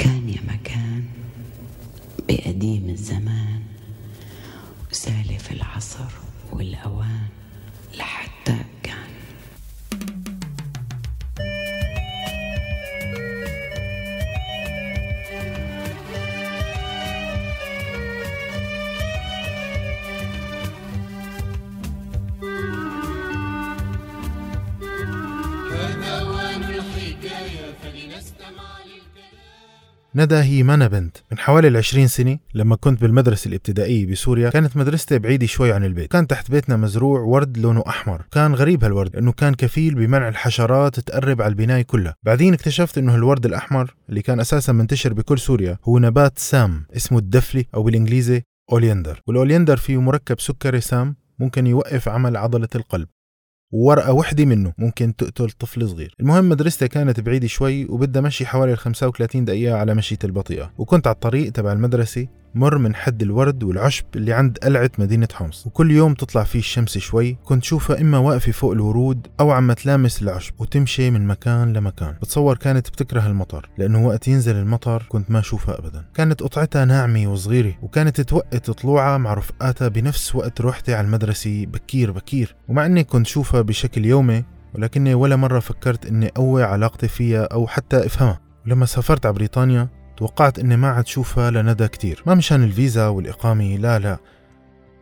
كان يا مكان بقديم الزمان وسالف العصر والأوان. لحتى ندى هي مانا بنت. من حوالي العشرين سنة لما كنت بالمدرسة الابتدائية بسوريا كانت مدرستي بعيدة شوي عن البيت. كان تحت بيتنا مزروع ورد لونه أحمر. كان غريب هالورد لأنه كان كفيل بمنع الحشرات تقرب على البناية كلها. بعدين اكتشفت أنه هالورد الأحمر اللي كان أساسا منتشر بكل سوريا هو نبات سام اسمه الدفلي أو بالإنجليزي oleander. وال oleander فيه مركب سكري سام ممكن يوقف عمل عضلة القلب. وورقة وحدة منه ممكن تقتل طفل صغير. المهم مدرستي كانت بعيدة شوي وبدها مشي حوالي ال 35 دقيقة على مشيتي البطيئة. وكنت على الطريق تبع المدرسة مر من حد الورد والعشب اللي عند قلعة مدينة حمص. وكل يوم تطلع فيه الشمس شوي كنت شوفها إما واقفة فوق الورود أو عم تلامس العشب وتمشي من مكان لمكان. بتصور كانت بتكره المطر لأنه وقت ينزل المطر كنت ما أشوفها أبدا. كانت قطعتها ناعمة وصغيرة وكانت توقت طلوعها مع رفقاتها بنفس وقت روحتي على المدرسة بكير بكير. ومع إني كنت شوفها بشكل يومي ولكني ولا مرة فكرت إني أقوي علاقتي فيها أو حتى أفهمها. ولما سافرت على بريطانيا توقعت إني ما عاد شوفها لندى كتير. ما مشان الفيزا والإقامة لا لا.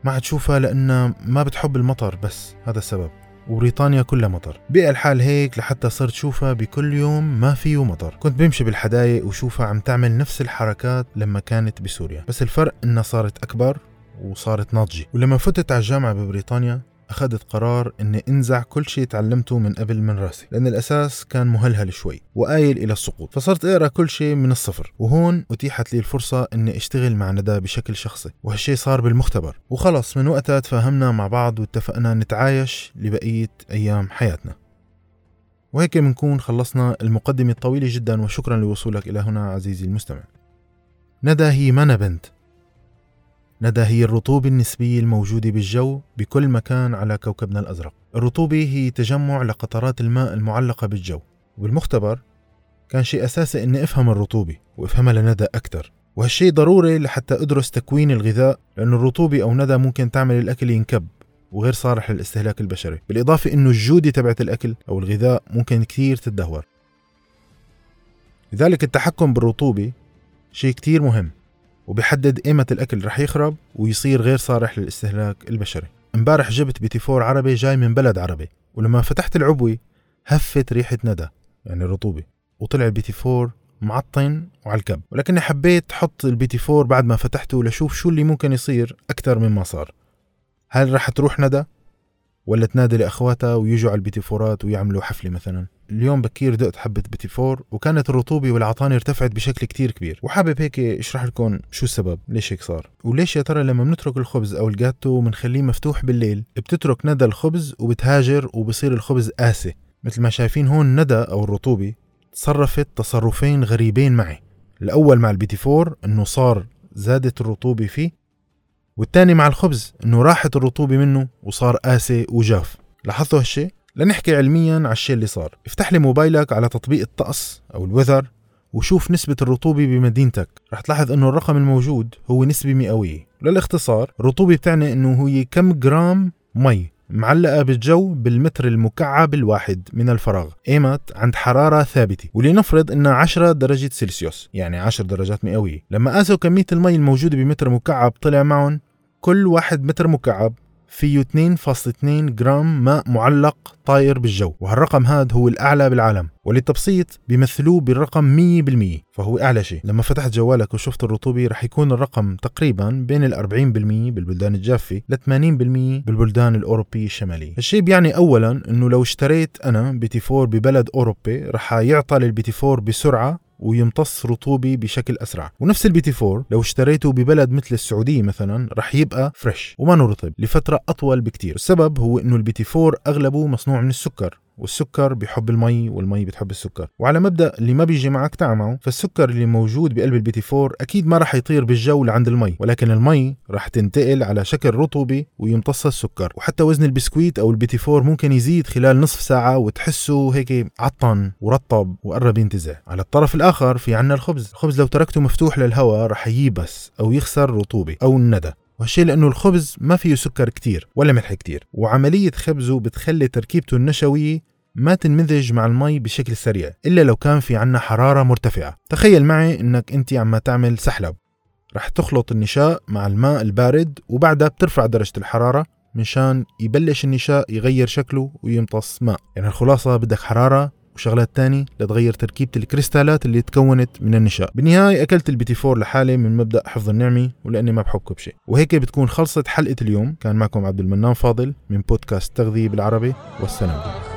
ما عاد شوفها لأنها ما بتحب المطر بس هذا السبب. وبريطانيا كلها مطر. بقى الحال هيك لحتى صرت شوفها بكل يوم ما فيه مطر. كنت بمشي بالحدايق وشوفها عم تعمل نفس الحركات لما كانت بسوريا. بس الفرق إنها صارت أكبر وصارت ناضجة. ولما فتت على الجامعة ببريطانيا أخذت قرار إني أنزع كل شيء تعلمته من قبل من رأسي لأن الأساس كان مهلهل شوي وآيل إلى السقوط. فصرت أقرأ كل شيء من الصفر وهون أتيحت لي الفرصة إني أشتغل مع ندى بشكل شخصي وهالشيء صار بالمختبر. وخلص من وقتها تفاهمنا مع بعض واتفقنا نتعايش لبقية أيام حياتنا. وهيك بنكون خلصنا المقدمة الطويلة جدا وشكرا لوصولك إلى هنا عزيزي المستمع. ندى هي منا بنت؟ ندى هي الرطوبة النسبية الموجودة بالجو بكل مكان على كوكبنا الأزرق. الرطوبة هي تجمع لقطرات الماء المعلقة بالجو. وبالمختبر كان شيء أساسي إني أفهم الرطوبة وأفهمها لندى أكثر وهالشيء ضروري لحتى أدرس تكوين الغذاء لأن الرطوبة أو ندى ممكن تعمل الأكل ينكب وغير صالح للاستهلاك البشري. بالإضافة إنه الجودة تبعت الأكل أو الغذاء ممكن كتير تتدهور. لذلك التحكم بالرطوبة شيء كتير مهم. وبيحدد ايمة الأكل رح يخرب ويصير غير صالح للاستهلاك البشري. امبارح جبت بيتي فور عربي جاي من بلد عربي ولما فتحت العبوة هفت ريحة ندى يعني رطوبة وطلع البيتي فور معطن وعلى الكب. ولكني حبيت حط البيتي فور بعد ما فتحته لشوف شو اللي ممكن يصير أكثر مما صار. هل رح تروح ندى؟ ولا تنادي لأخواتها ويجوا على البيتي فورات ويعملوا حفلة مثلا. اليوم بكير دقت حبة بيتي فور وكانت الرطوبة والعطانة ارتفعت بشكل كتير كبير. وحابب هيك أشرح لكم شو السبب ليش هيك صار؟ وليش يا ترى لما بنترك الخبز أو الجاتو وبنخليه مفتوح بالليل بتترك ندى الخبز وبتهاجر وبصير الخبز قاسي؟ مثل ما شايفين هون ندى أو الرطوبة تصرفت تصرفين غريبين معي. الأول مع البيتي فور إنه صار زادت الرطوبة فيه والتاني مع الخبز إنه راحت الرطوبة منه وصار قاسي وجاف. لاحظتوا هالشي؟ لنحكي علميا على الشيء اللي صار. افتح لي موبايلك على تطبيق الطقس أو ال weather وشوف نسبة الرطوبة بمدينتك. رح تلاحظ إنه الرقم الموجود هو نسبة مئوية. للاختصار الرطوبة بتعني إنه هي كم جرام مي معلقة بالجو بالمتر المكعب الواحد من الفراغ ايمت عند حرارة ثابتة. ولنفرض إنها 10 درجة سلسيوس يعني 10 درجات مئوية. لما قاسوا كمية المي الموجودة بمتر مكعب طلع معهم كل واحد متر مكعب فيه 2.2 جرام ماء معلق طاير بالجو وهالرقم هذا هو الأعلى بالعالم وللتبسيط بيمثلوه بالرقم 100% فهو أعلى شيء. لما فتحت جوالك وشفت الرطوبة رح يكون الرقم تقريبا بين ال 40% بالبلدان الجافة ل 80% بالبلدان الأوروبية الشمالية. الشيء بيعني أولا أنه لو اشتريت أنا بيتي فور ببلد أوروبي رح يعطن البيتي فور بسرعة ويمتص رطوبة بشكل أسرع. ونفس البيتي فور لو اشتريته ببلد مثل السعودية مثلا رح يبقى fresh وما رطب لفترة أطول بكتير. السبب هو أنه البيتي فور أغلبه مصنوع من السكر. والسكر بيحب المي والمي بتحب السكر. وعلى مبدأ اللي ما بيجي معك تعا معه فالسكر اللي موجود بقلب البيتي فور أكيد ما راح يطير بالجو لعند المي ولكن المي راح تنتقل على شكل رطوبة ويمتصها السكر. وحتى وزن البسكويت أو البيتي فور ممكن يزيد خلال نصف ساعة وتحسه هيك عطن ورطب وقرب ينتزع. على الطرف الآخر في عنا الخبز. الخبز لو تركته مفتوح للهواء راح ييبس أو يخسر رطوبة أو الندى. وهالشيء لأنه الخبز ما فيه سكر كتير ولا ملح كتير. وعملية خبزه بتخلي تركيبته النشوية ما تنمزج مع المي بشكل سريع إلا لو كان في عنا حرارة مرتفعة. تخيل معي إنك أنت عم تعمل سحلب. رح تخلط النشاء مع الماء البارد وبعدها بترفع درجة الحرارة مشان يبلش النشاء يغير شكله ويمتص ماء. يعني الخلاصة بدك حرارة وشغلات تاني لتغير تركيبة الكريستالات اللي تكونت من النشاء. بالنهاية أكلت البيتي فور لحالي من مبدأ حفظ النعمة ولأني ما بحكه بشيء. وهيك بتكون خلصت حلقة اليوم. كان معكم عبد المنان فاضل من بودكاست تغذية بالعربي. والسلام عليكم.